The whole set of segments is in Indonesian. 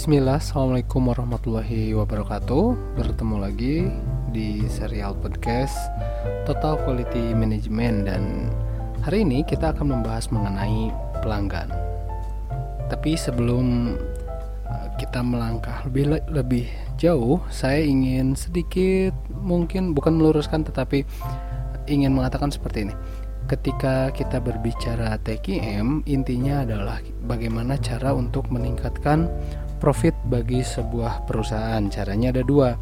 Bismillah, Assalamualaikum warahmatullahi wabarakatuh. Bertemu lagi di serial podcast Total Quality Management Dan hari ini kita akan membahas mengenai pelanggan. Tapi sebelum uh, kita melangkah lebih lebih jauh Saya ingin sedikit mungkin bukan meluruskan tetapi ingin mengatakan seperti ini. Ketika kita berbicara TKM intinya adalah bagaimana cara untuk meningkatkan profit bagi sebuah perusahaan. Caranya ada dua.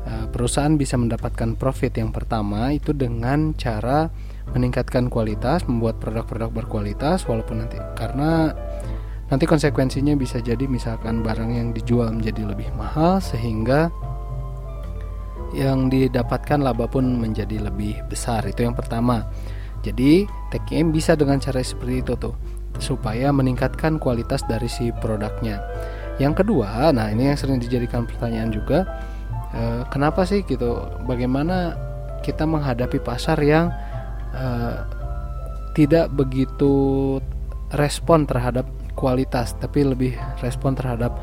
Eh, perusahaan bisa mendapatkan profit yang pertama itu dengan cara meningkatkan kualitas, membuat produk-produk berkualitas walaupun nanti karena nanti konsekuensinya bisa jadi misalkan barang yang dijual menjadi lebih mahal sehingga yang didapatkan laba pun menjadi lebih besar. Itu yang pertama. Jadi, TKM bisa dengan cara seperti itu tuh supaya meningkatkan kualitas dari si produknya. Yang kedua, nah ini yang sering dijadikan pertanyaan juga, eh, kenapa sih gitu? Bagaimana kita menghadapi pasar yang eh, tidak begitu respon terhadap kualitas, tapi lebih respon terhadap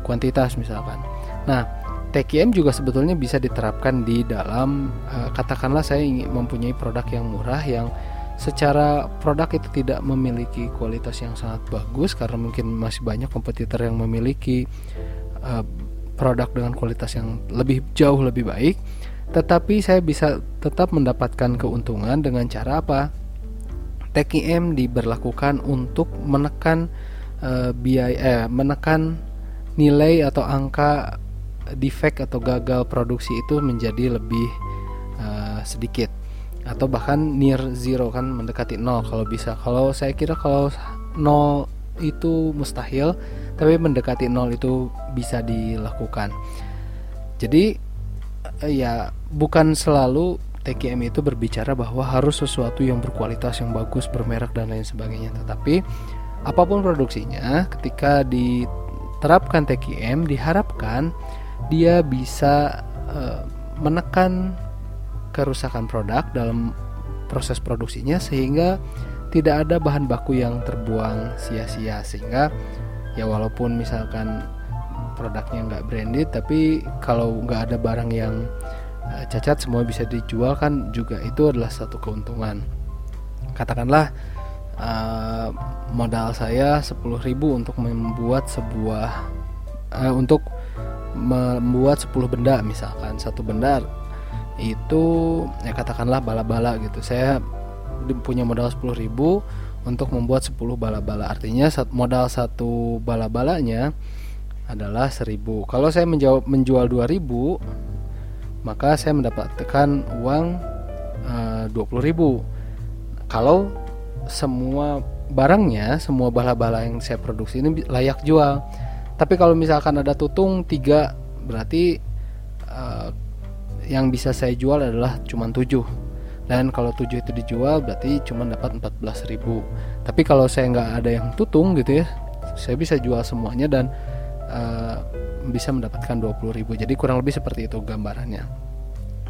kuantitas misalkan. Nah, TKM juga sebetulnya bisa diterapkan di dalam eh, katakanlah saya ingin mempunyai produk yang murah yang secara produk itu tidak memiliki kualitas yang sangat bagus karena mungkin masih banyak kompetitor yang memiliki uh, produk dengan kualitas yang lebih jauh lebih baik. Tetapi saya bisa tetap mendapatkan keuntungan dengan cara apa? TKM diberlakukan untuk menekan uh, biaya eh, menekan nilai atau angka defect atau gagal produksi itu menjadi lebih uh, sedikit atau bahkan near zero kan mendekati nol kalau bisa. Kalau saya kira kalau nol itu mustahil tapi mendekati nol itu bisa dilakukan. Jadi eh, ya bukan selalu TKM itu berbicara bahwa harus sesuatu yang berkualitas yang bagus bermerek dan lain sebagainya. Tetapi apa pun produksinya ketika diterapkan TKM diharapkan dia bisa uh, menekan kerusakan produk dalam proses produksinya sehingga tidak ada bahan baku yang terbuang sia-sia. Sehingga ya walaupun misalkan produknya nggak branded tapi kalau nggak ada barang yang uh, cacat semua bisa dijual kan juga itu adalah satu keuntungan. Katakanlah uh, modal saya 10.000 untuk membuat sebuah uh, untuk membuat 10 benda misalkan. Satu benda itu ya katakanlah bala-bala gitu. Saya punya modal 10.000 untuk membuat 10 bala-bala. Artinya modal satu bala-balanya adalah 1000 kalau saya menjawab menjual 2000 maka saya mendapatkan uang eh, uh, 20.000 kalau semua barangnya semua bala-bala yang saya produksi ini layak jual. Tapi kalau misalkan ada tutung tiga berarti uh, yang bisa saya jual adalah cuma 7 dan kalau 7 itu dijual berarti cuma dapat 14.000 tapi kalau saya nggak ada yang tutung gitu ya saya bisa jual semuanya dan uh, bisa mendapatkan 20.000 jadi kurang lebih seperti itu gambarannya.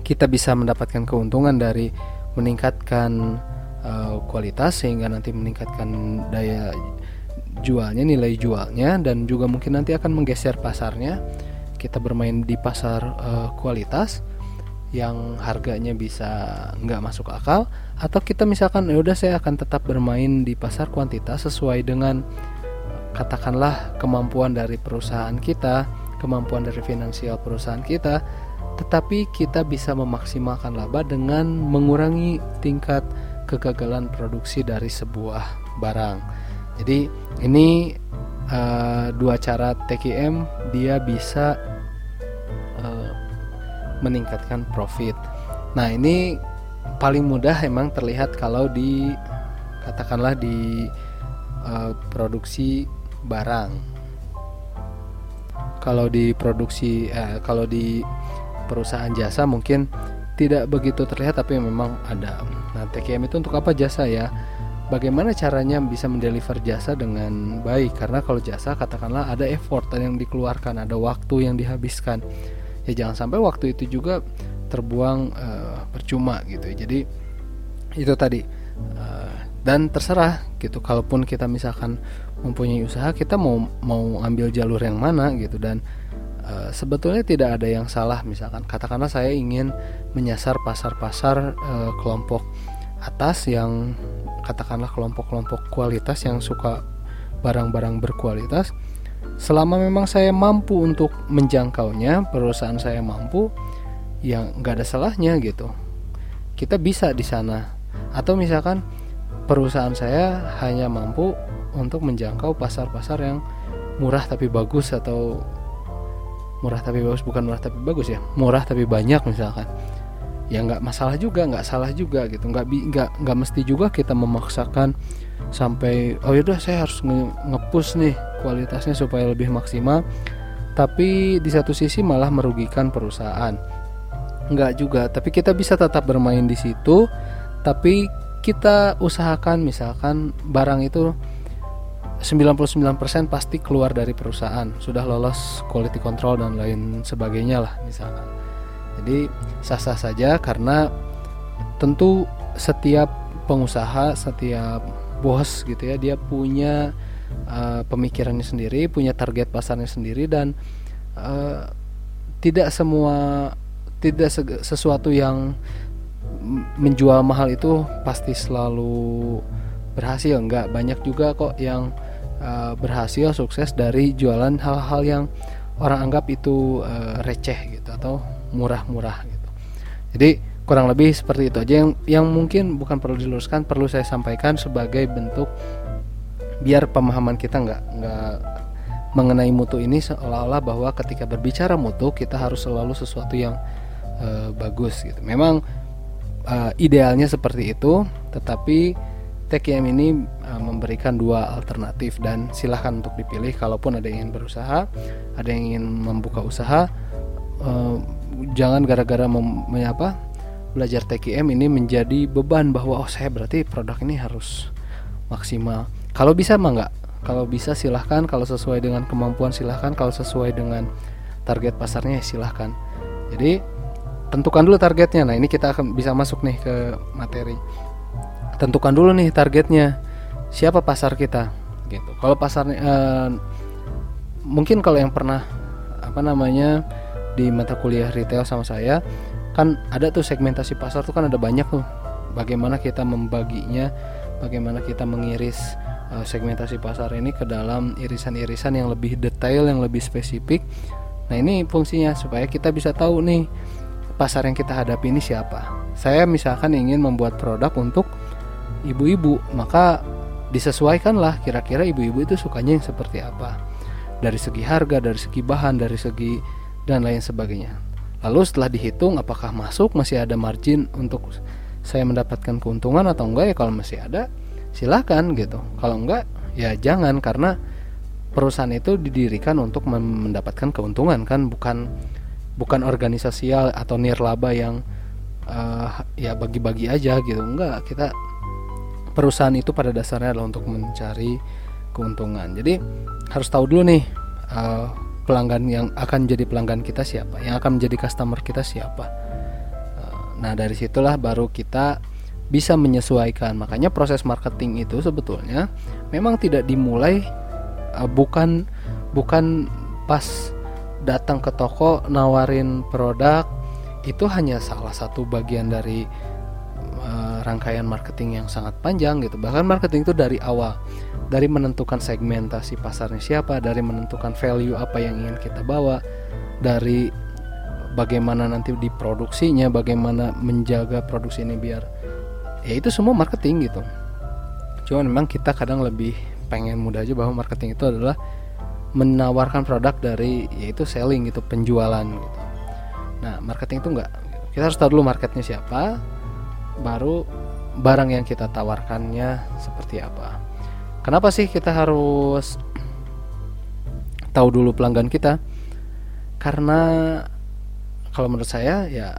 Kita bisa mendapatkan keuntungan dari meningkatkan uh, kualitas sehingga nanti meningkatkan daya jualnya nilai jualnya dan juga mungkin nanti akan menggeser pasarnya. Kita bermain di pasar uh, kualitas yang harganya bisa nggak masuk akal atau kita misalkan ya udah saya akan tetap bermain di pasar kuantitas sesuai dengan katakanlah kemampuan dari perusahaan kita kemampuan dari finansial perusahaan kita. Tetapi kita bisa memaksimalkan laba dengan mengurangi tingkat kegagalan produksi dari sebuah barang. Jadi ini uh, dua cara TKM dia bisa meningkatkan profit. Nah, ini paling mudah emang terlihat kalau di katakanlah di uh, produksi barang. Kalau di produksi eh, kalau di perusahaan jasa mungkin tidak begitu terlihat tapi memang ada. Nah, TKM itu untuk apa jasa ya? Bagaimana caranya bisa mendeliver jasa dengan baik? Karena kalau jasa katakanlah ada effort yang dikeluarkan, ada waktu yang dihabiskan ya jangan sampai waktu itu juga terbuang uh, percuma gitu. Jadi itu tadi uh, dan terserah gitu. Kalaupun kita misalkan mempunyai usaha kita mau mau ambil jalur yang mana gitu. Dan uh, sebetulnya tidak ada yang salah. Misalkan katakanlah saya ingin menyasar pasar-pasar uh, kelompok atas yang katakanlah kelompok-kelompok kualitas yang suka barang-barang berkualitas selama memang saya mampu untuk menjangkaunya perusahaan saya mampu yang nggak ada salahnya gitu. Kita bisa di sana. Atau misalkan perusahaan saya hanya mampu untuk menjangkau pasar-pasar yang murah tapi bagus atau murah tapi bagus bukan murah tapi bagus ya murah tapi banyak misalkan. Ya nggak masalah juga nggak salah juga gitu. Nggak nggak nggak mesti juga kita memaksakan sampai oh yaudah saya harus nge ngepush nih kualitasnya supaya lebih maksimal tapi di satu sisi malah merugikan perusahaan. Nggak juga tapi kita bisa tetap bermain di situ tapi kita usahakan misalkan barang itu 99% pasti keluar dari perusahaan sudah lolos quality control dan lain sebagainya lah misalkan. Jadi sah-sah saja karena tentu setiap pengusaha setiap bos gitu ya dia punya uh, pemikirannya sendiri punya target pasarnya sendiri dan uh, tidak semua tidak sesuatu yang menjual mahal itu pasti selalu berhasil. Enggak banyak juga kok yang uh, berhasil sukses dari jualan hal-hal yang orang anggap itu uh, receh gitu atau murah-murah gitu. Jadi kurang lebih seperti itu aja. Yang yang mungkin bukan perlu diluruskan perlu saya sampaikan sebagai bentuk biar pemahaman kita nggak nggak mengenai mutu ini seolah-olah bahwa ketika berbicara mutu kita harus selalu sesuatu yang uh, bagus gitu memang uh, idealnya seperti itu, tetapi TKM ini uh, memberikan dua alternatif dan silahkan untuk dipilih kalaupun ada yang ingin berusaha, ada yang ingin membuka usaha, uh, jangan gara-gara apa belajar TKM ini menjadi beban bahwa oh saya berarti produk ini harus maksimal. Kalau bisa mah enggak. Kalau bisa silahkan, kalau sesuai dengan kemampuan silahkan, kalau sesuai dengan target pasarnya silahkan. Jadi tentukan dulu targetnya. Nah, ini kita akan bisa masuk nih ke materi. Tentukan dulu nih targetnya. Siapa pasar kita? Gitu. Kalau pasarnya eh, mungkin kalau yang pernah apa namanya di mata kuliah retail sama saya kan ada tuh segmentasi pasar tuh kan ada banyak tuh. Bagaimana kita membaginya, bagaimana kita mengiris uh, segmentasi pasar ini ke dalam irisan-irisan yang lebih detail, yang lebih spesifik. Nah, ini fungsinya supaya kita bisa tahu nih pasar yang kita hadapi ini siapa. Saya misalkan ingin membuat produk untuk ibu-ibu, maka disesuaikanlah kira-kira ibu-ibu itu sukanya yang seperti apa. Dari segi harga, dari segi bahan, dari segi dan lain sebagainya. Lalu setelah dihitung apakah masuk masih ada margin untuk saya mendapatkan keuntungan atau enggak ya kalau masih ada silahkan gitu. Kalau enggak ya jangan karena perusahaan itu didirikan untuk mendapatkan keuntungan kan. Bukan bukan organisasi atau nirlaba yang uh, ya bagi-bagi aja gitu. Enggak kita perusahaan itu pada dasarnya adalah untuk mencari keuntungan. Jadi harus tahu dulu nih uh, pelanggan yang akan jadi pelanggan kita siapa yang akan menjadi customer kita siapa. Uh, nah dari situlah baru kita bisa menyesuaikan makanya proses marketing itu sebetulnya memang tidak dimulai uh, bukan bukan pas datang ke toko nawarin produk itu hanya salah satu bagian dari uh, rangkaian marketing yang sangat panjang gitu. Bahkan marketing itu dari awal, dari menentukan segmentasi pasarnya siapa, dari menentukan value apa yang ingin kita bawa, dari bagaimana nanti diproduksinya, bagaimana menjaga produksi ini biar ya itu semua marketing gitu. Cuman memang kita kadang lebih pengen mudah aja bahwa marketing itu adalah menawarkan produk dari yaitu selling gitu penjualan gitu. Nah marketing itu enggak kita harus tahu dulu marketnya siapa baru barang yang kita tawarkannya seperti apa. Kenapa sih kita harus tahu dulu pelanggan kita? Karena kalau menurut saya ya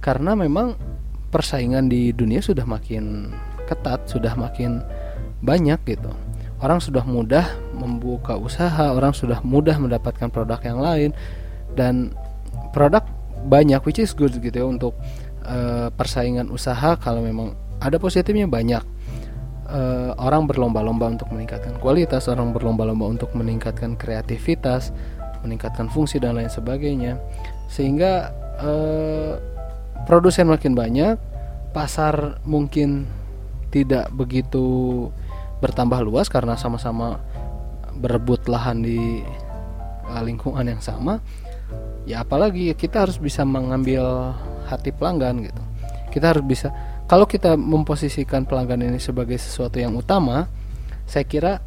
karena memang persaingan di dunia sudah makin ketat sudah makin banyak gitu orang sudah mudah membuka usaha, orang sudah mudah mendapatkan produk yang lain dan produk banyak which is good gitu ya untuk uh, persaingan usaha kalau memang ada positifnya banyak. uh, orang berlomba-lomba untuk meningkatkan kualitas, orang berlomba-lomba untuk meningkatkan kreativitas, meningkatkan fungsi dan lain sebagainya, sehingga uh, produsen makin banyak, pasar mungkin tidak begitu bertambah luas karena sama-sama berebut lahan di uh, lingkungan yang sama. Ya apalagi kita harus bisa mengambil hati pelanggan gitu. Kita harus bisa kalau kita memposisikan pelanggan ini sebagai sesuatu yang utama, saya kira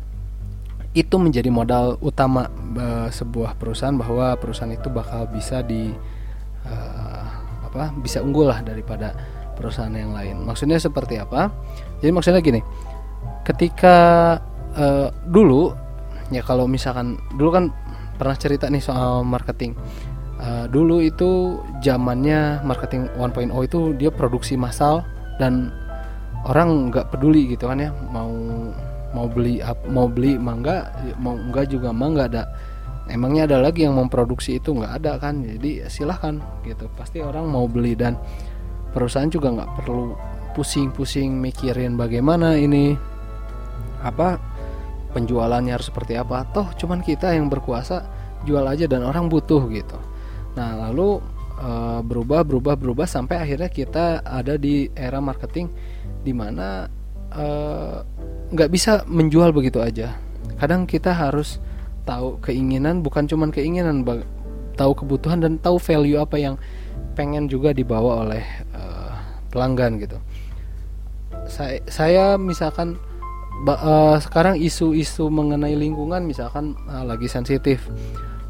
itu menjadi modal utama uh, sebuah perusahaan bahwa perusahaan itu bakal bisa di uh, apa bisa unggul lah daripada perusahaan yang lain. Maksudnya seperti apa? Jadi maksudnya gini, ketika uh, dulu ya kalau misalkan dulu kan pernah cerita nih soal marketing. Uh, dulu itu zamannya marketing 1.0 itu dia produksi massal dan orang nggak peduli gitu kan ya mau mau beli mau beli mangga mau enggak juga mangga ada emangnya ada lagi yang memproduksi itu? Nggak ada kan? Jadi silahkan gitu. Pasti orang mau beli dan perusahaan juga nggak perlu pusing-pusing mikirin bagaimana ini apa penjualannya harus seperti apa. Toh cuman kita yang berkuasa jual aja dan orang butuh gitu. Nah lalu uh, berubah berubah berubah sampai akhirnya kita ada di era marketing di mana eh, nggak uh, bisa menjual begitu aja. Kadang kita harus tahu keinginan bukan cuman keinginan tahu kebutuhan dan tahu value apa yang pengen juga dibawa oleh uh, pelanggan gitu. Saya saya misalkan uh, sekarang isu-isu mengenai lingkungan misalkan uh, lagi sensitif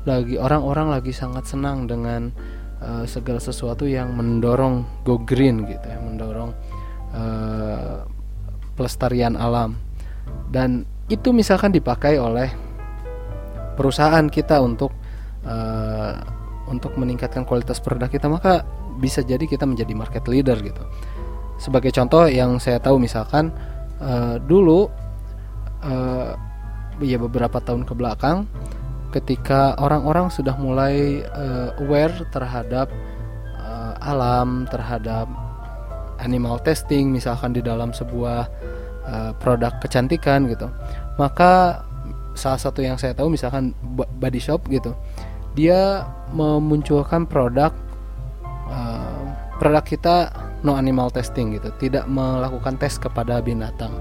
lagi orang-orang lagi sangat senang dengan uh, segala sesuatu yang mendorong go green gitu ya mendorong uh, pelestarian alam. Dan itu misalkan dipakai oleh perusahaan kita untuk uh, untuk meningkatkan kualitas produk kita maka bisa jadi kita menjadi market leader gitu sebagai contoh yang saya tahu misalkan uh, dulu uh, ya beberapa tahun ke belakang ketika orang-orang sudah mulai uh, aware terhadap uh, alam, terhadap animal testing misalkan di dalam sebuah uh, produk kecantikan gitu. Maka salah satu yang saya tahu misalkan body shop gitu. Dia memunculkan produk uh, produk kita no animal testing gitu, tidak melakukan tes kepada binatang.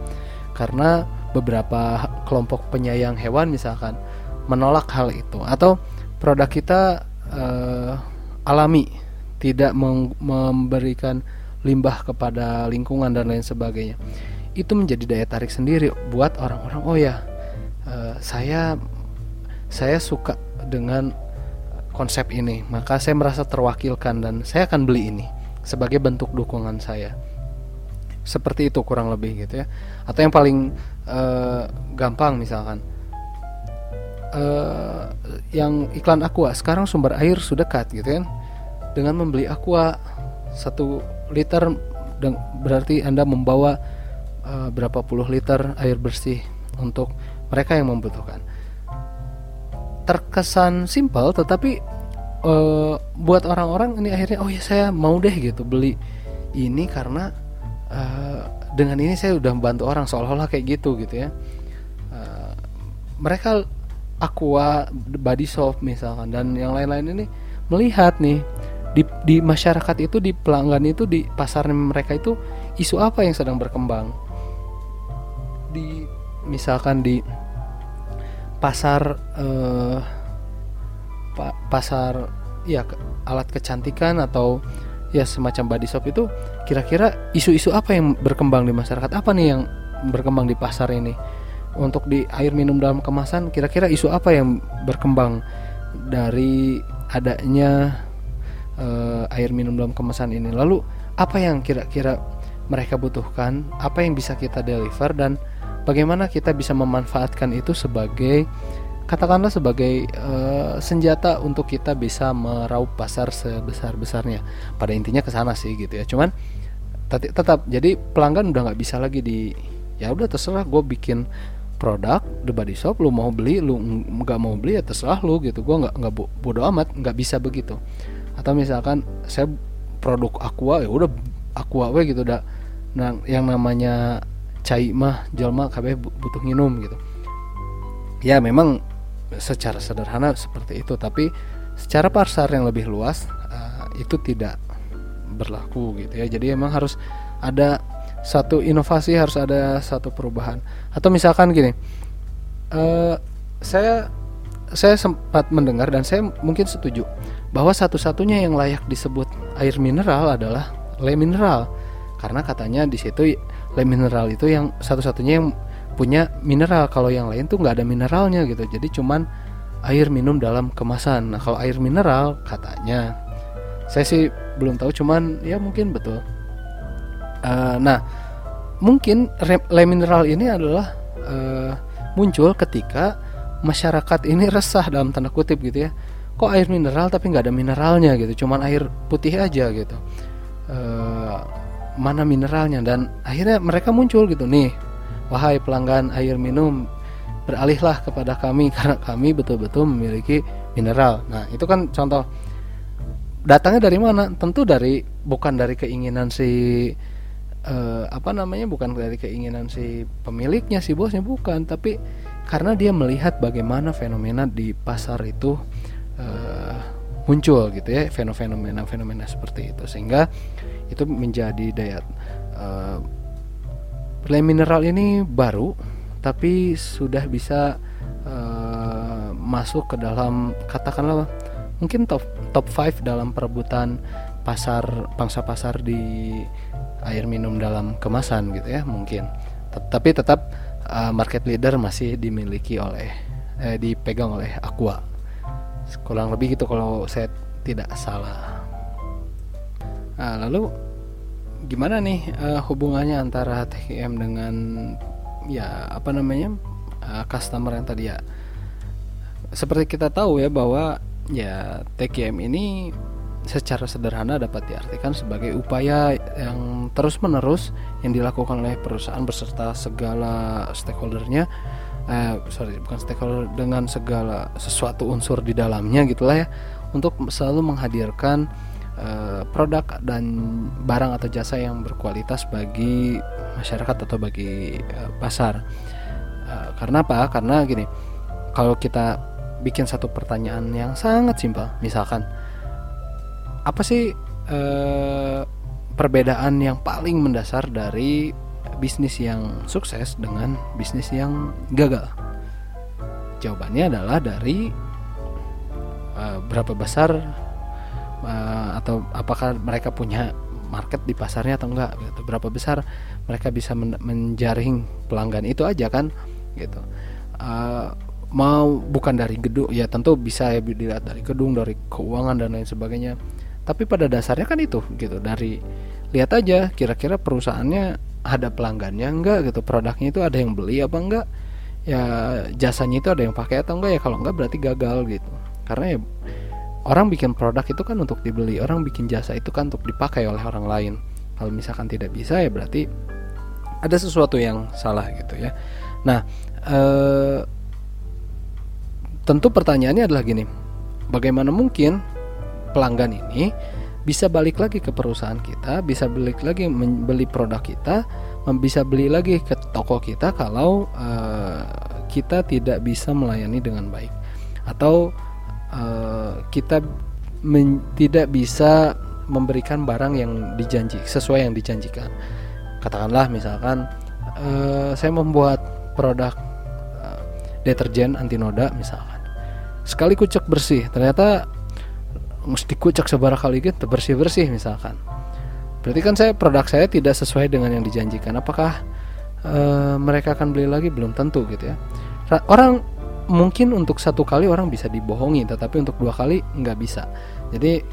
Karena beberapa kelompok penyayang hewan misalkan menolak hal itu atau produk kita uh, alami tidak memberikan limbah kepada lingkungan dan lain sebagainya itu menjadi daya tarik sendiri buat orang-orang oh ya uh, saya saya suka dengan konsep ini. Maka saya merasa terwakilkan dan saya akan beli ini sebagai bentuk dukungan saya. Seperti itu kurang lebih gitu ya. Atau yang paling uh, gampang misalkan. Uh, yang iklan aqua sekarang sumber air sudah dekat gitu kan. Dengan membeli aqua satu liter berarti anda membawa uh, berapa puluh liter air bersih untuk mereka yang membutuhkan. Terkesan simpel tetapi uh, buat orang-orang ini akhirnya oh ya saya mau deh gitu. Beli ini karena uh, dengan ini saya udah membantu orang seolah-olah kayak gitu gitu ya. Uh, mereka Aqua, Body Soap misalkan dan yang lain-lain ini melihat nih di, di masyarakat itu di pelanggan itu di pasar mereka itu isu apa yang sedang berkembang? Di misalkan di pasar eh, pa, pasar ya alat kecantikan atau ya semacam body shop itu kira-kira isu-isu apa yang berkembang di masyarakat? Apa nih yang berkembang di pasar ini? Untuk di air minum dalam kemasan kira-kira isu apa yang berkembang dari adanya uh, air minum dalam kemasan ini? Lalu apa yang kira-kira mereka butuhkan? Apa yang bisa kita deliver? Dan bagaimana kita bisa memanfaatkan itu sebagai katakanlah sebagai uh, senjata untuk kita bisa meraup pasar sebesar-besarnya? Pada intinya ke sana sih gitu ya. Cuman tetap jadi pelanggan udah nggak bisa lagi di ya udah terserah gue bikin produk The Body Shop lu mau beli lu nggak mau beli ya terserah lu gitu. Gue nggak nggak bodo amat nggak bisa begitu. Atau misalkan saya produk aqua ya udah aqua we gitu dah nah yang namanya cai mah jalma KB butuh minum gitu. Ya memang secara sederhana seperti itu tapi secara pasar yang lebih luas uh, itu tidak berlaku gitu ya. Jadi emang harus ada satu inovasi harus ada satu perubahan. Atau misalkan gini uh, saya saya sempat mendengar dan saya mungkin setuju bahwa satu-satunya yang layak disebut air mineral adalah le mineral. Karena katanya di situ le mineral itu yang satu-satunya yang punya mineral. Kalau yang lain tuh nggak ada mineralnya gitu. Jadi cuman air minum dalam kemasan. Nah kalau air mineral katanya. Saya sih belum tahu cuman ya mungkin betul. Uh, nah mungkin le mineral ini adalah uh, muncul ketika masyarakat ini resah dalam tanda kutip gitu ya. Kok air mineral tapi nggak ada mineralnya gitu? Cuman air putih aja gitu. Uh, mana mineralnya. Dan akhirnya mereka muncul gitu nih wahai pelanggan air minum beralihlah kepada kami karena kami betul-betul memiliki mineral. Nah itu kan contoh. Datangnya dari mana? Tentu dari bukan dari keinginan si uh, apa namanya bukan dari keinginan si pemiliknya si bosnya bukan. Tapi karena dia melihat bagaimana fenomena di pasar itu uh, muncul gitu ya fenomena-fenomena seperti itu. Sehingga itu menjadi daya uh, mineral ini baru tapi sudah bisa uh, masuk ke dalam katakanlah mungkin top top 5 dalam perebutan pasar pangsa pasar di air minum dalam kemasan gitu ya mungkin. Tapi tetap uh, market leader masih dimiliki oleh eh, dipegang oleh Aqua kurang lebih gitu kalau saya tidak salah. Nah, lalu gimana nih uh, hubungannya antara TKM dengan ya apa namanya uh, customer yang tadi ya? Seperti kita tahu ya bahwa ya TKM ini secara sederhana dapat diartikan sebagai upaya yang terus-menerus yang dilakukan oleh perusahaan beserta segala stakeholdernya eh, sorry bukan stakeholder dengan segala sesuatu unsur di dalamnya gitulah ya untuk selalu menghadirkan eh, produk dan barang atau jasa yang berkualitas bagi masyarakat atau bagi eh, pasar. Eh, karena apa? Karena gini kalau kita bikin satu pertanyaan yang sangat simpel misalkan apa sih eh, perbedaan yang paling mendasar dari bisnis yang sukses dengan bisnis yang gagal? Jawabannya adalah dari uh, berapa besar uh, atau apakah mereka punya market di pasarnya atau enggak gitu. Berapa besar mereka bisa men menjaring pelanggan itu aja kan gitu. Uh, mau bukan dari gedung ya tentu bisa ya dilihat dari gedung dari keuangan dan lain sebagainya tapi pada dasarnya kan itu gitu dari lihat aja kira-kira perusahaannya ada pelanggannya enggak gitu produknya itu ada yang beli apa enggak? Ya jasanya itu ada yang pakai atau enggak? Ya kalau enggak berarti gagal gitu. Karena ya orang bikin produk itu kan untuk dibeli orang bikin jasa itu kan untuk dipakai oleh orang lain. Kalau misalkan tidak bisa ya berarti ada sesuatu yang salah gitu ya. Nah eh, tentu pertanyaannya adalah gini bagaimana mungkin pelanggan ini bisa balik lagi ke perusahaan kita, bisa balik lagi membeli produk kita, bisa beli lagi ke toko kita kalau uh, kita tidak bisa melayani dengan baik atau uh, kita tidak bisa memberikan barang yang dijanji sesuai yang dijanjikan. Katakanlah misalkan uh, saya membuat produk uh, deterjen anti noda misalkan. Sekali kucek bersih, ternyata mesti kucek sebarang kali gitu bersih bersih misalkan. Berarti kan saya produk saya tidak sesuai dengan yang dijanjikan. Apakah uh, mereka akan beli lagi? Belum tentu gitu ya. Orang mungkin untuk satu kali orang bisa dibohongi tetapi untuk dua kali nggak bisa. Jadi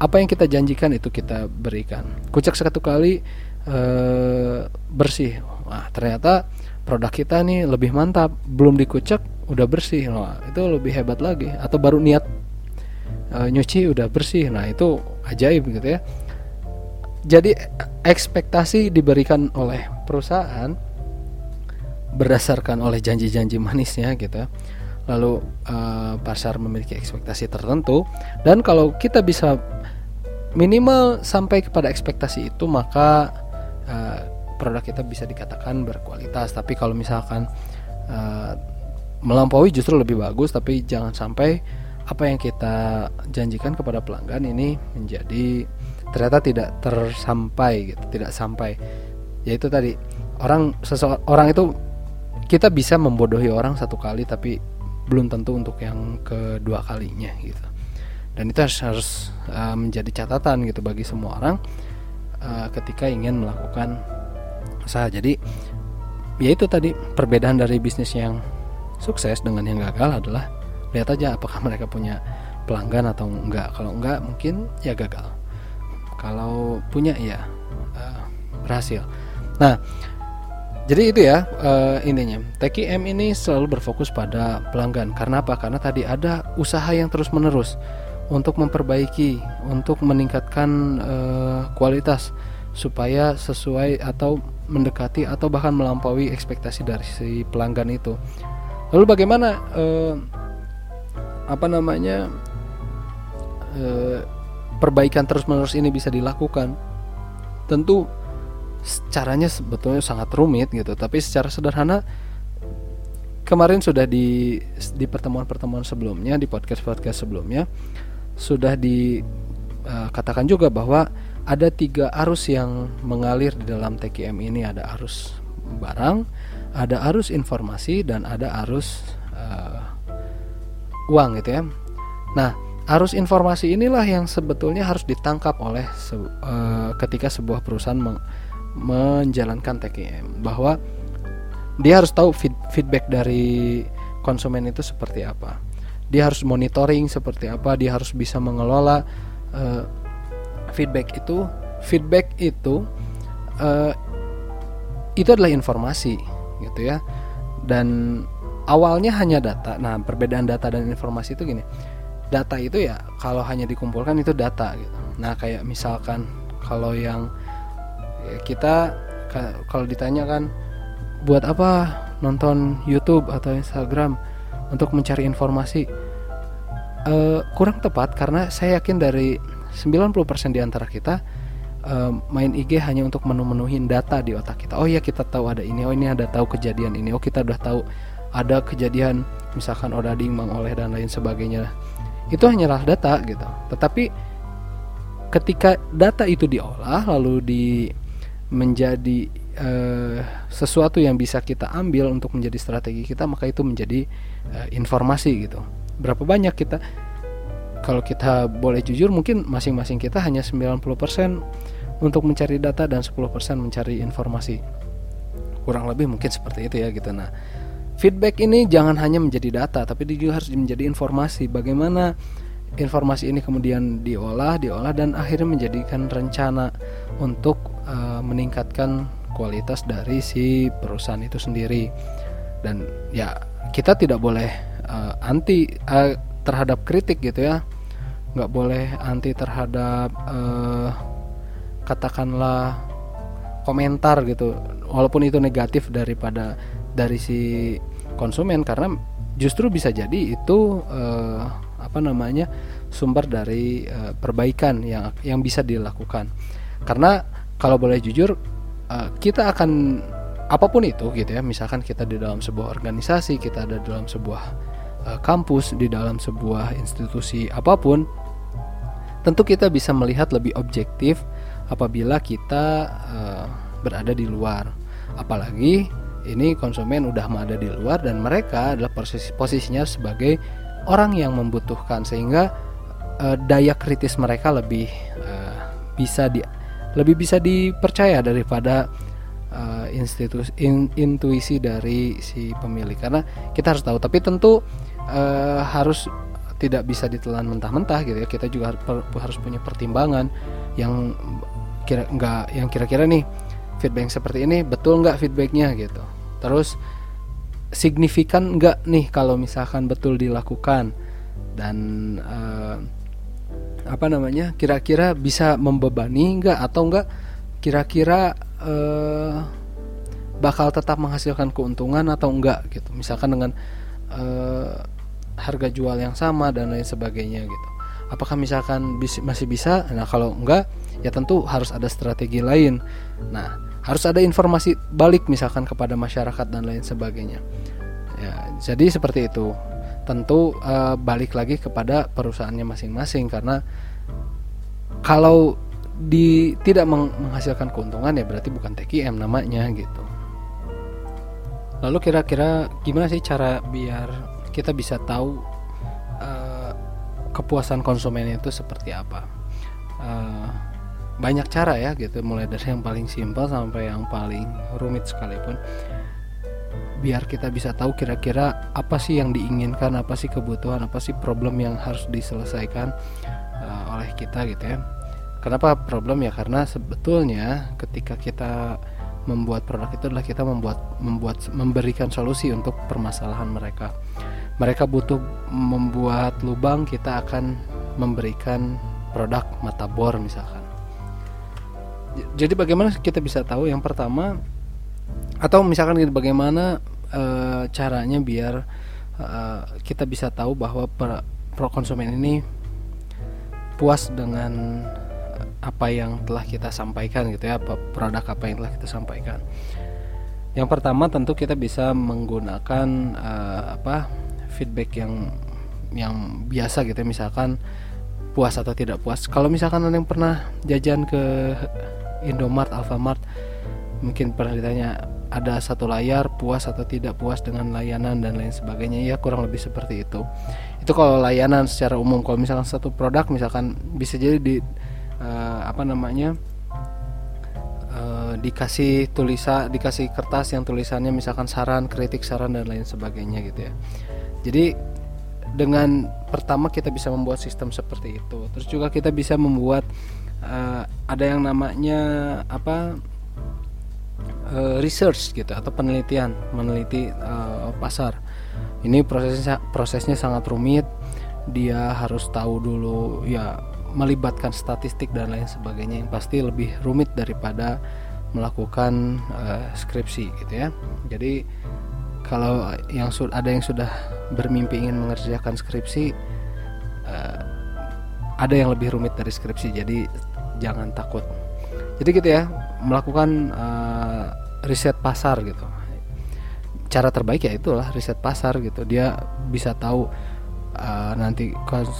apa yang kita janjikan itu kita berikan. Kucek satu kali uh, bersih. Wah ternyata produk kita nih lebih mantap. Belum dikucek udah bersih. Wah itu lebih hebat lagi. Atau baru niat uh, nyuci udah bersih. Nah itu ajaib gitu ya. Jadi ekspektasi diberikan oleh perusahaan berdasarkan oleh janji-janji manisnya gitu ya. lalu uh, pasar memiliki ekspektasi tertentu. Dan kalau kita bisa minimal sampai kepada ekspektasi itu maka uh, produk kita bisa dikatakan berkualitas. Tapi kalau misalkan uh, melampaui justru lebih bagus. Tapi jangan sampai apa yang kita janjikan kepada pelanggan ini menjadi ternyata tidak tersampai gitu tidak sampai. Yaitu tadi orang seseorang itu kita bisa membodohi orang satu kali tapi belum tentu untuk yang kedua kalinya gitu. Dan itu harus, harus uh, menjadi catatan gitu bagi semua orang uh, ketika ingin melakukan usaha. Jadi ya itu tadi perbedaan dari bisnis yang sukses dengan yang gagal adalah lihat aja apakah mereka punya pelanggan atau enggak. Kalau enggak mungkin ya gagal. Kalau punya ya uh, berhasil. Nah jadi itu ya uh, intinya TKM ini selalu berfokus pada pelanggan. Karena apa? Karena tadi ada usaha yang terus menerus untuk memperbaiki untuk meningkatkan uh, kualitas supaya sesuai atau mendekati atau bahkan melampaui ekspektasi dari si pelanggan itu. Lalu bagaimana uh, apa namanya perbaikan terus-menerus ini bisa dilakukan. Tentu caranya sebetulnya sangat rumit gitu tapi secara sederhana kemarin sudah di di pertemuan-pertemuan sebelumnya di podcast-podcast sebelumnya sudah dikatakan uh, juga bahwa ada tiga arus yang mengalir di dalam TKM ini. Ada arus barang, ada arus informasi dan ada arus uh, uang gitu ya. Nah, arus informasi inilah yang sebetulnya harus ditangkap oleh se uh, ketika sebuah perusahaan menjalankan TKM bahwa dia harus tahu feed feedback dari konsumen itu seperti apa. Dia harus monitoring seperti apa dia harus bisa mengelola uh, feedback itu. Feedback itu uh, itu adalah informasi gitu ya. Dan awalnya hanya data. Nah perbedaan data dan informasi itu gini. Data itu ya kalau hanya dikumpulkan itu data gitu. Nah kayak misalkan kalau yang ya kita kalau ditanya kan buat apa nonton YouTube atau Instagram untuk mencari informasi? Uh, kurang tepat karena saya yakin dari 90% di antara kita uh, main IG hanya untuk menu-menuhin data di otak kita. Oh ya kita tahu ada ini, oh ini ada tahu kejadian ini, oh kita udah tahu ada kejadian misalkan odading, mangoleh dan lain sebagainya. Itu hanyalah data gitu. Tetapi ketika data itu diolah lalu di menjadi uh, sesuatu yang bisa kita ambil untuk menjadi strategi kita maka itu menjadi uh, informasi gitu. Berapa banyak kita kalau kita boleh jujur mungkin masing-masing kita hanya 90% untuk mencari data dan 10% mencari informasi. Kurang lebih mungkin seperti itu ya gitu. Nah Feedback ini jangan hanya menjadi data, tapi juga harus menjadi informasi. Bagaimana informasi ini kemudian diolah, diolah dan akhirnya menjadikan rencana untuk uh, meningkatkan kualitas dari si perusahaan itu sendiri. Dan ya kita tidak boleh uh, anti uh, terhadap kritik gitu ya, nggak boleh anti terhadap uh, katakanlah komentar gitu, walaupun itu negatif daripada dari si konsumen karena justru bisa jadi itu uh, apa namanya sumber dari uh, perbaikan yang yang bisa dilakukan. Karena kalau boleh jujur uh, kita akan apa pun itu gitu ya misalkan kita di dalam sebuah organisasi kita ada dalam sebuah uh, kampus di dalam sebuah institusi apa pun tentu kita bisa melihat lebih objektif apabila kita uh, berada di luar. Apalagi ini konsumen udah ada di luar dan mereka adalah posisi posisinya sebagai orang yang membutuhkan sehingga uh, daya kritis mereka lebih uh, bisa di lebih bisa dipercaya daripada uh, institusi in, intuisi dari si pemilik. Karena kita harus tahu tapi tentu uh, harus tidak bisa ditelan mentah-mentah gitu ya. Kita juga harus punya pertimbangan yang kira nggak yang kira-kira nih feedback seperti ini betul nggak feedbacknya gitu terus signifikan nggak nih kalau misalkan betul dilakukan? Dan uh, apa namanya kira-kira bisa membebani nggak? Atau nggak kira-kira uh, bakal tetap menghasilkan keuntungan atau enggak gitu? Misalkan dengan uh, harga jual yang sama dan lain sebagainya gitu. Apakah misalkan masih bisa? Nah kalau enggak ya tentu harus ada strategi lain. Nah harus ada informasi balik misalkan kepada masyarakat dan lain sebagainya ya jadi seperti itu tentu uh, balik lagi kepada perusahaannya masing-masing karena kalau di tidak menghasilkan keuntungan ya berarti bukan TKM namanya gitu. Lalu kira-kira gimana sih cara biar kita bisa tahu uh, kepuasan konsumen itu seperti apa? Uh, banyak cara ya gitu, mulai dari yang paling simpel sampai yang paling rumit sekalipun. Biar kita bisa tahu kira-kira apa sih yang diinginkan, apa sih kebutuhan, apa sih problem yang harus diselesaikan uh, oleh kita gitu ya Kenapa problem ya? Karena sebetulnya ketika kita membuat produk itu adalah kita membuat membuat memberikan solusi untuk permasalahan mereka. Mereka butuh membuat lubang, kita akan memberikan produk mata bor misalkan. Jadi bagaimana kita bisa tahu? Yang pertama atau misalkan bagaimana e, caranya biar e, kita bisa tahu bahwa pro konsumen ini puas dengan apa yang telah kita sampaikan gitu ya produk apa yang telah kita sampaikan yang pertama tentu kita bisa menggunakan uh, apa feedback yang yang biasa gitu ya misalkan puas atau tidak puas kalau misalkan ada yang pernah jajan ke Indomart Alfamart. Mungkin pernah ditanya ada satu layar puas atau tidak puas dengan layanan dan lain sebagainya? Ya kurang lebih seperti itu. Itu kalau layanan secara umum kalau misalkan satu produk misalkan bisa jadi di uh, apa namanya uh, dikasih tulisan dikasih kertas yang tulisannya misalkan saran kritik saran dan lain sebagainya gitu ya. Jadi dengan pertama kita bisa membuat sistem seperti itu. Terus juga kita bisa membuat uh, ada yang namanya apa uh, research gitu atau penelitian meneliti uh, pasar ini prosesnya prosesnya sangat rumit dia harus tahu dulu ya melibatkan statistik dan lain sebagainya yang pasti lebih rumit daripada melakukan uh, skripsi gitu ya. Jadi kalau yang ada yang sudah bermimpi ingin mengerjakan skripsi uh, ada yang lebih rumit dari skripsi. Jadi jangan takut. Jadi gitu ya, melakukan uh, riset pasar gitu. Cara terbaik ya itulah riset pasar gitu. Dia bisa tahu uh, nanti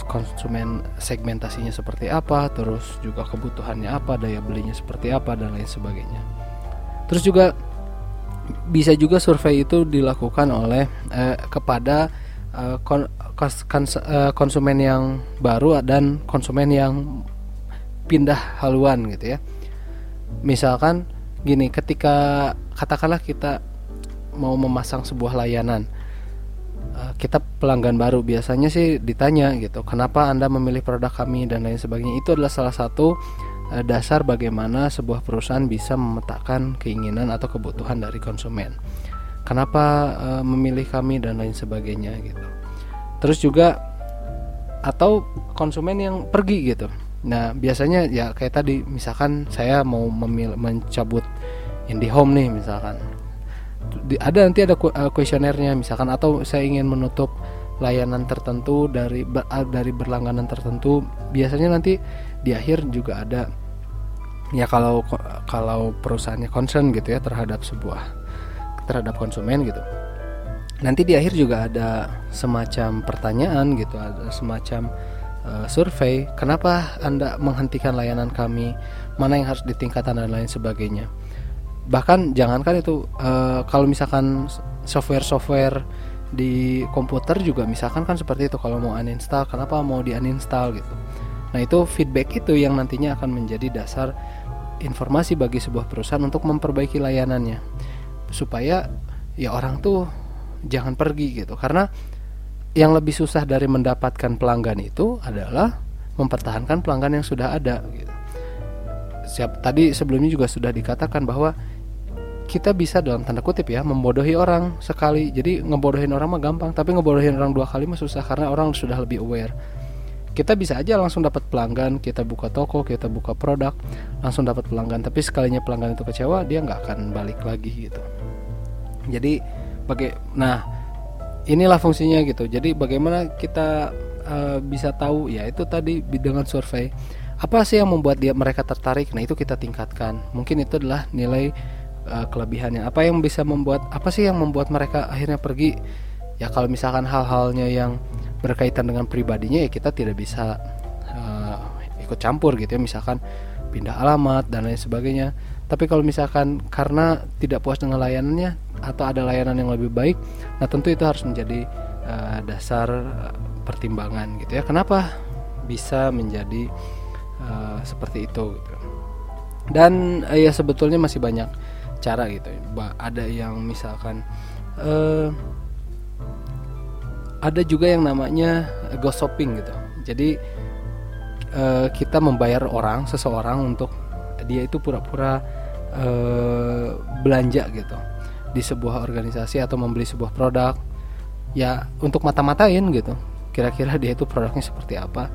konsumen segmentasinya seperti apa, terus juga kebutuhannya apa, daya belinya seperti apa dan lain sebagainya. Terus juga bisa juga survei itu dilakukan oleh uh, kepada uh, kon, kons, kons, uh, konsumen yang baru dan konsumen yang pindah haluan gitu ya. Misalkan gini, ketika katakanlah kita mau memasang sebuah layanan Eh, kita pelanggan baru biasanya sih ditanya gitu kenapa anda memilih produk kami? dan lain sebagainya. Itu adalah salah satu uh, dasar bagaimana sebuah perusahaan bisa memetakan keinginan atau kebutuhan dari konsumen. Kenapa uh, memilih kami dan lain sebagainya gitu. Terus juga atau konsumen yang pergi gitu nah biasanya ya kayak tadi misalkan saya mau memil mencabut IndiHome nih misalkan. Ada nanti ada kuesionernya uh, misalkan atau saya ingin menutup layanan tertentu dari uh, dari berlangganan tertentu biasanya nanti di akhir juga ada. Ya kalau kalau perusahaannya concern gitu ya terhadap sebuah terhadap konsumen gitu. Nanti di akhir juga ada semacam pertanyaan gitu ada semacam uh, survei kenapa anda menghentikan layanan kami? Mana yang harus ditingkatkan dan lain sebagainya? Bahkan jangankan itu uh, kalau misalkan software-software di komputer juga misalkan kan seperti itu kalau mau uninstall kenapa mau di uninstall gitu? Nah itu feedback itu yang nantinya akan menjadi dasar informasi bagi sebuah perusahaan untuk memperbaiki layanannya. Supaya ya orang tuh jangan pergi gitu. Karena yang lebih susah dari mendapatkan pelanggan itu adalah mempertahankan pelanggan yang sudah ada gitu. Siap tadi sebelumnya juga sudah dikatakan bahwa kita bisa dalam tanda kutip ya membodohi orang sekali. Jadi ngebodohin orang mah gampang tapi ngebodohin orang dua kali mah susah karena orang sudah lebih aware. Kita bisa aja langsung dapat pelanggan kita buka toko kita buka produk langsung dapat pelanggan. Tapi sekalinya pelanggan itu kecewa dia nggak akan balik lagi gitu. Jadi bagai nah inilah fungsinya gitu. Jadi bagaimana kita uh, bisa tahu ya itu tadi dengan survei. Apa sih yang membuat dia mereka tertarik? Nah itu kita tingkatkan. Mungkin itu adalah nilai uh, kelebihannya. Apa yang bisa membuat apa sih yang membuat mereka akhirnya pergi? Ya kalau misalkan hal-halnya yang berkaitan dengan pribadinya ya kita tidak bisa uh, ikut campur gitu ya. Misalkan pindah alamat dan lain sebagainya. Tapi kalau misalkan karena tidak puas dengan layanannya atau ada layanan yang lebih baik nah tentu itu harus menjadi uh, dasar pertimbangan gitu ya. Kenapa bisa menjadi uh, seperti itu gitu. dan uh, ya sebetulnya masih banyak cara gitu. Ada yang misalkan uh, ada juga yang namanya ghost shopping gitu. Jadi uh, kita membayar orang seseorang untuk dia itu pura-pura uh, belanja gitu di sebuah organisasi atau membeli sebuah produk ya untuk mata-matain gitu kira-kira dia itu produknya seperti apa.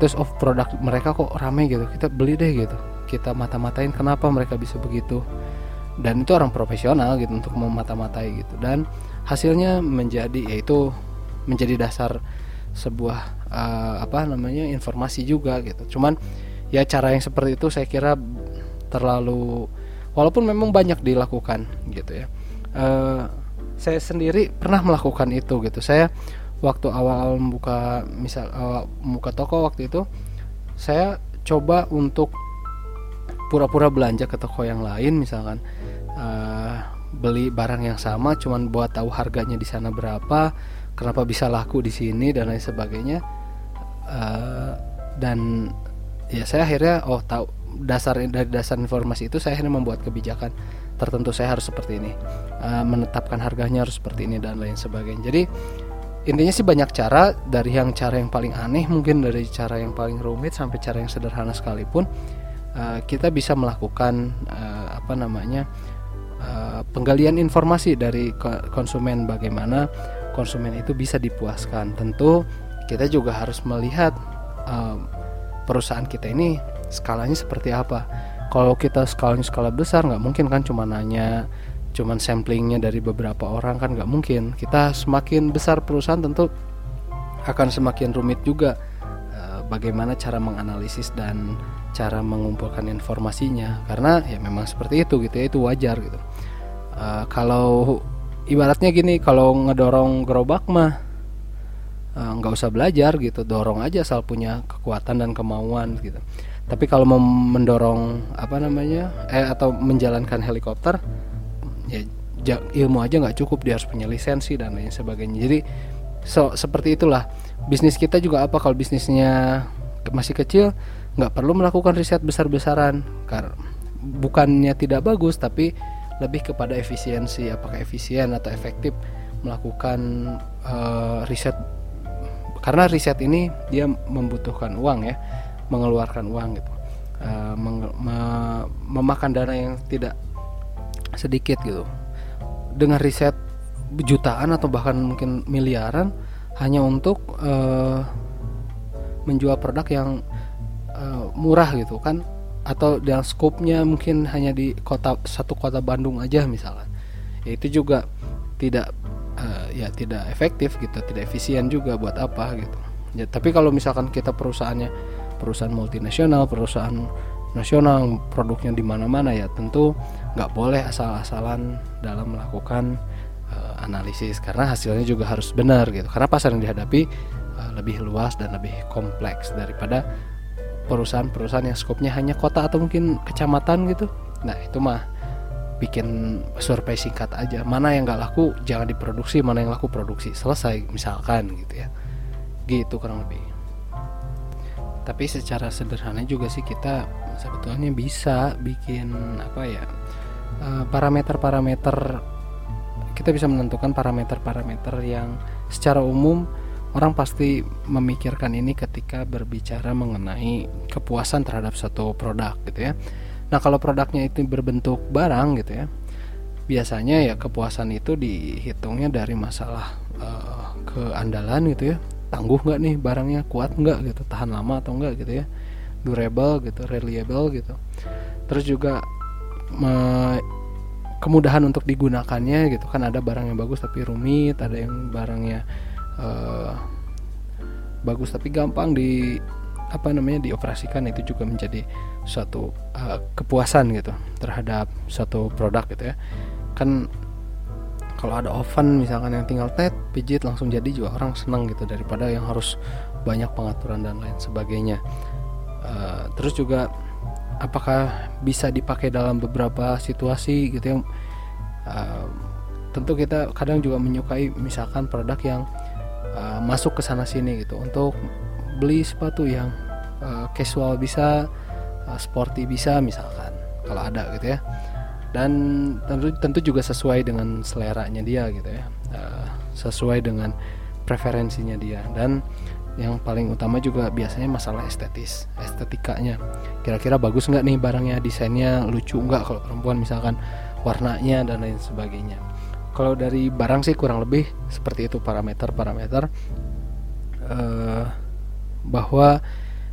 Terus of produk mereka kok rame gitu kita beli deh gitu. Kita mata-matain kenapa mereka bisa begitu. Dan itu orang profesional gitu untuk memata-matai gitu. Dan hasilnya menjadi yaitu menjadi dasar sebuah uh, apa namanya informasi juga gitu. Cuman ya cara yang seperti itu saya kira terlalu walaupun memang banyak dilakukan gitu ya. Uh, saya sendiri pernah melakukan itu gitu. Saya waktu awal-awal membuka misal uh, membuka toko waktu itu saya coba untuk pura-pura belanja ke toko yang lain misalkan uh, beli barang yang sama cuman buat tahu harganya di sana berapa kenapa bisa laku di sini dan lain sebagainya. Uh, dan ya saya akhirnya oh tahu dasar dari dasar informasi itu saya akhirnya membuat kebijakan tertentu saya harus seperti ini. Uh, menetapkan harganya harus seperti ini dan lain sebagainya. Jadi intinya sih banyak cara dari yang cara yang paling aneh mungkin dari cara yang paling rumit sampai cara yang sederhana sekalipun uh, kita bisa melakukan uh, apa namanya uh, penggalian informasi dari konsumen bagaimana konsumen itu bisa dipuaskan. Tentu kita juga harus melihat uh, perusahaan kita ini skalanya seperti apa. Kalau kita skalanya skala besar nggak mungkin kan cuma nanya cuman samplingnya dari beberapa orang kan nggak mungkin. Kita semakin besar perusahaan tentu akan semakin rumit juga uh, bagaimana cara menganalisis dan cara mengumpulkan informasinya. Karena ya memang seperti itu gitu ya itu wajar gitu. Uh, kalau ibaratnya gini kalau ngedorong gerobak mah eh, nggak uh, usah belajar gitu. Dorong aja asal punya kekuatan dan kemauan gitu tapi kalau mau mendorong apa namanya eh atau menjalankan helikopter ya ilmu aja nggak cukup dia harus punya lisensi dan lain sebagainya. Jadi so seperti itulah. Bisnis kita juga apa kalau bisnisnya masih kecil nggak perlu melakukan riset besar-besaran. Karena bukannya tidak bagus tapi lebih kepada efisiensi. Apakah efisien atau efektif melakukan uh, riset? Karena riset ini dia membutuhkan uang ya mengeluarkan uang gitu. Uh, memakan dana yang tidak sedikit gitu. Dengan riset jutaan atau bahkan mungkin miliaran hanya untuk uh, menjual produk yang uh, murah gitu kan. Atau yang skopnya mungkin hanya di kota satu kota Bandung aja misalnya ya itu juga tidak uh, ya tidak efektif gitu tidak efisien juga buat apa gitu. Ya tapi kalau misalkan kita perusahaannya perusahaan multinasional perusahaan nasional produknya di mana-mana ya tentu nggak boleh asal-asalan dalam melakukan uh, analisis karena hasilnya juga harus benar gitu. Karena pasar yang dihadapi uh, lebih luas dan lebih kompleks daripada perusahaan-perusahaan yang skopnya hanya kota atau mungkin kecamatan gitu. Nah itu mah bikin survei singkat aja. Mana yang nggak laku jangan diproduksi. Mana yang laku produksi. Selesai misalkan gitu ya. Gitu kurang lebih tapi secara sederhana juga sih kita sebetulnya bisa bikin apa ya eh, parameter-parameter kita bisa menentukan parameter-parameter yang secara umum orang pasti memikirkan ini ketika berbicara mengenai kepuasan terhadap satu produk gitu ya. Nah, kalau produknya itu berbentuk barang gitu ya. Biasanya ya kepuasan itu dihitungnya dari masalah uh, keandalan gitu ya tangguh nggak nih barangnya? Kuat nggak gitu? Tahan lama atau enggak gitu ya? Durable gitu reliable gitu. Terus juga me, kemudahan untuk digunakannya gitu. Kan ada barang yang bagus tapi rumit ada yang barangnya uh, bagus tapi gampang di apa namanya dioperasikan itu juga menjadi suatu uh, kepuasan gitu terhadap suatu produk gitu ya. Kan kalau ada oven misalkan yang tinggal tet pijit langsung jadi juga orang senang gitu daripada yang harus banyak pengaturan dan lain sebagainya. Uh, terus juga apakah bisa dipakai dalam beberapa situasi gitu yang uh, tentu kita kadang juga menyukai misalkan produk yang uh, masuk ke sana sini gitu. Untuk beli sepatu yang uh, casual bisa uh, sporty bisa misalkan kalau ada gitu ya dan tentu tentu juga sesuai dengan seleranya dia gitu ya. Uh, sesuai dengan preferensinya dia. Dan yang paling utama juga biasanya masalah estetis estetikanya. Kira-kira bagus nggak nih barangnya? Desainnya lucu nggak kalau perempuan misalkan? Warnanya dan lain sebagainya. Kalau dari barang sih kurang lebih seperti itu parameter-parameter uh, bahwa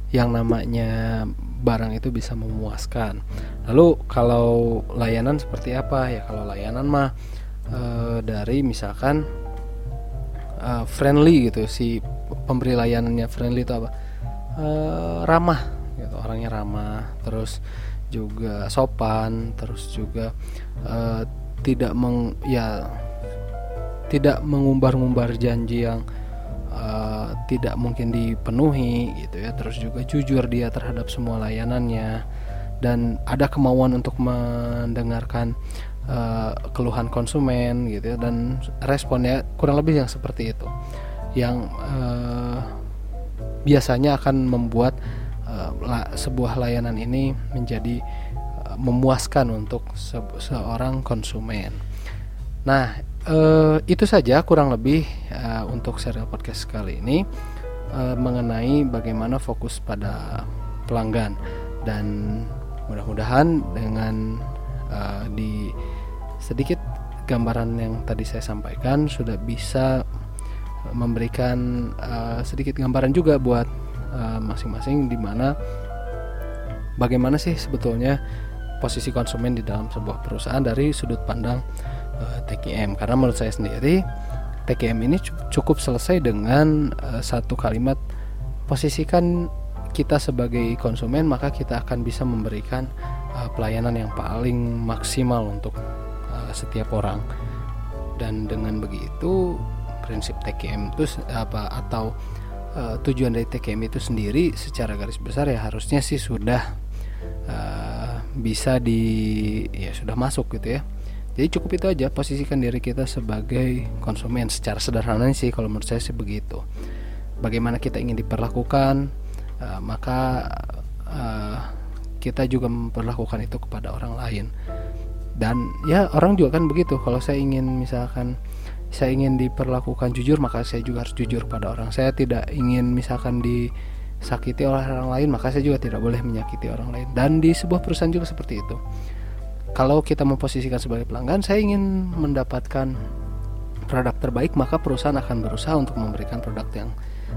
yang namanya barang itu bisa memuaskan. Lalu kalau layanan seperti apa? Ya kalau layanan mah uh, dari misalkan uh, friendly gitu si pemberi layanannya friendly itu apa? Uh, ramah gitu orangnya ramah terus juga sopan terus juga uh, tidak meng ya tidak mengumbar-ngumbar janji yang uh, tidak mungkin dipenuhi gitu ya. Terus juga jujur dia terhadap semua layanannya. Dan ada kemauan untuk mendengarkan uh, keluhan konsumen gitu ya. Dan responnya kurang lebih yang seperti itu. Yang uh, biasanya akan membuat uh, sebuah layanan ini menjadi uh, memuaskan untuk se seorang konsumen. Nah, uh, itu saja kurang lebih uh, untuk serial podcast kali ini uh, mengenai bagaimana fokus pada pelanggan. Dan mudah-mudahan dengan uh, di sedikit gambaran yang tadi saya sampaikan sudah bisa memberikan uh, sedikit gambaran juga buat masing-masing uh, di mana bagaimana sih sebetulnya posisi konsumen di dalam sebuah perusahaan dari sudut pandang eh, TKM karena menurut saya sendiri TKM ini cukup selesai dengan uh, satu kalimat posisikan kita sebagai konsumen maka kita akan bisa memberikan uh, pelayanan yang paling maksimal untuk uh, setiap orang dan dengan begitu prinsip TKM itu apa atau uh, tujuan dari TKM itu sendiri secara garis besar ya harusnya sih sudah uh, bisa di ya sudah masuk gitu ya. Jadi cukup itu aja posisikan diri kita sebagai konsumen secara sederhana sih kalau menurut saya sih begitu. Bagaimana kita ingin diperlakukan uh, maka uh, kita juga memperlakukan itu kepada orang lain. Dan ya orang juga kan begitu kalau saya ingin misalkan saya ingin diperlakukan jujur maka saya juga harus jujur pada orang saya tidak ingin misalkan disakiti oleh orang lain maka saya juga tidak boleh menyakiti orang lain dan di sebuah perusahaan juga seperti itu kalau kita memposisikan sebagai pelanggan saya ingin mendapatkan produk terbaik maka perusahaan akan berusaha untuk memberikan produk yang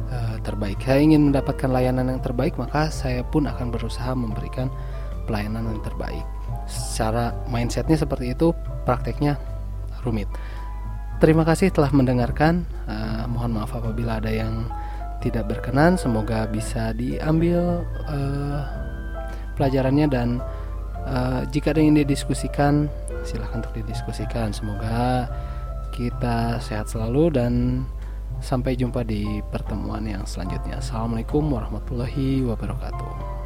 uh, terbaik saya ingin mendapatkan layanan yang terbaik maka saya pun akan berusaha memberikan pelayanan yang terbaik secara mindsetnya seperti itu prakteknya rumit Terima kasih telah mendengarkan. Uh, mohon maaf apabila ada yang tidak berkenan. Semoga bisa diambil uh, pelajarannya dan uh, jika ada yang didiskusikan, silahkan untuk didiskusikan. Semoga kita sehat selalu dan sampai jumpa di pertemuan yang selanjutnya. Assalamualaikum warahmatullahi wabarakatuh.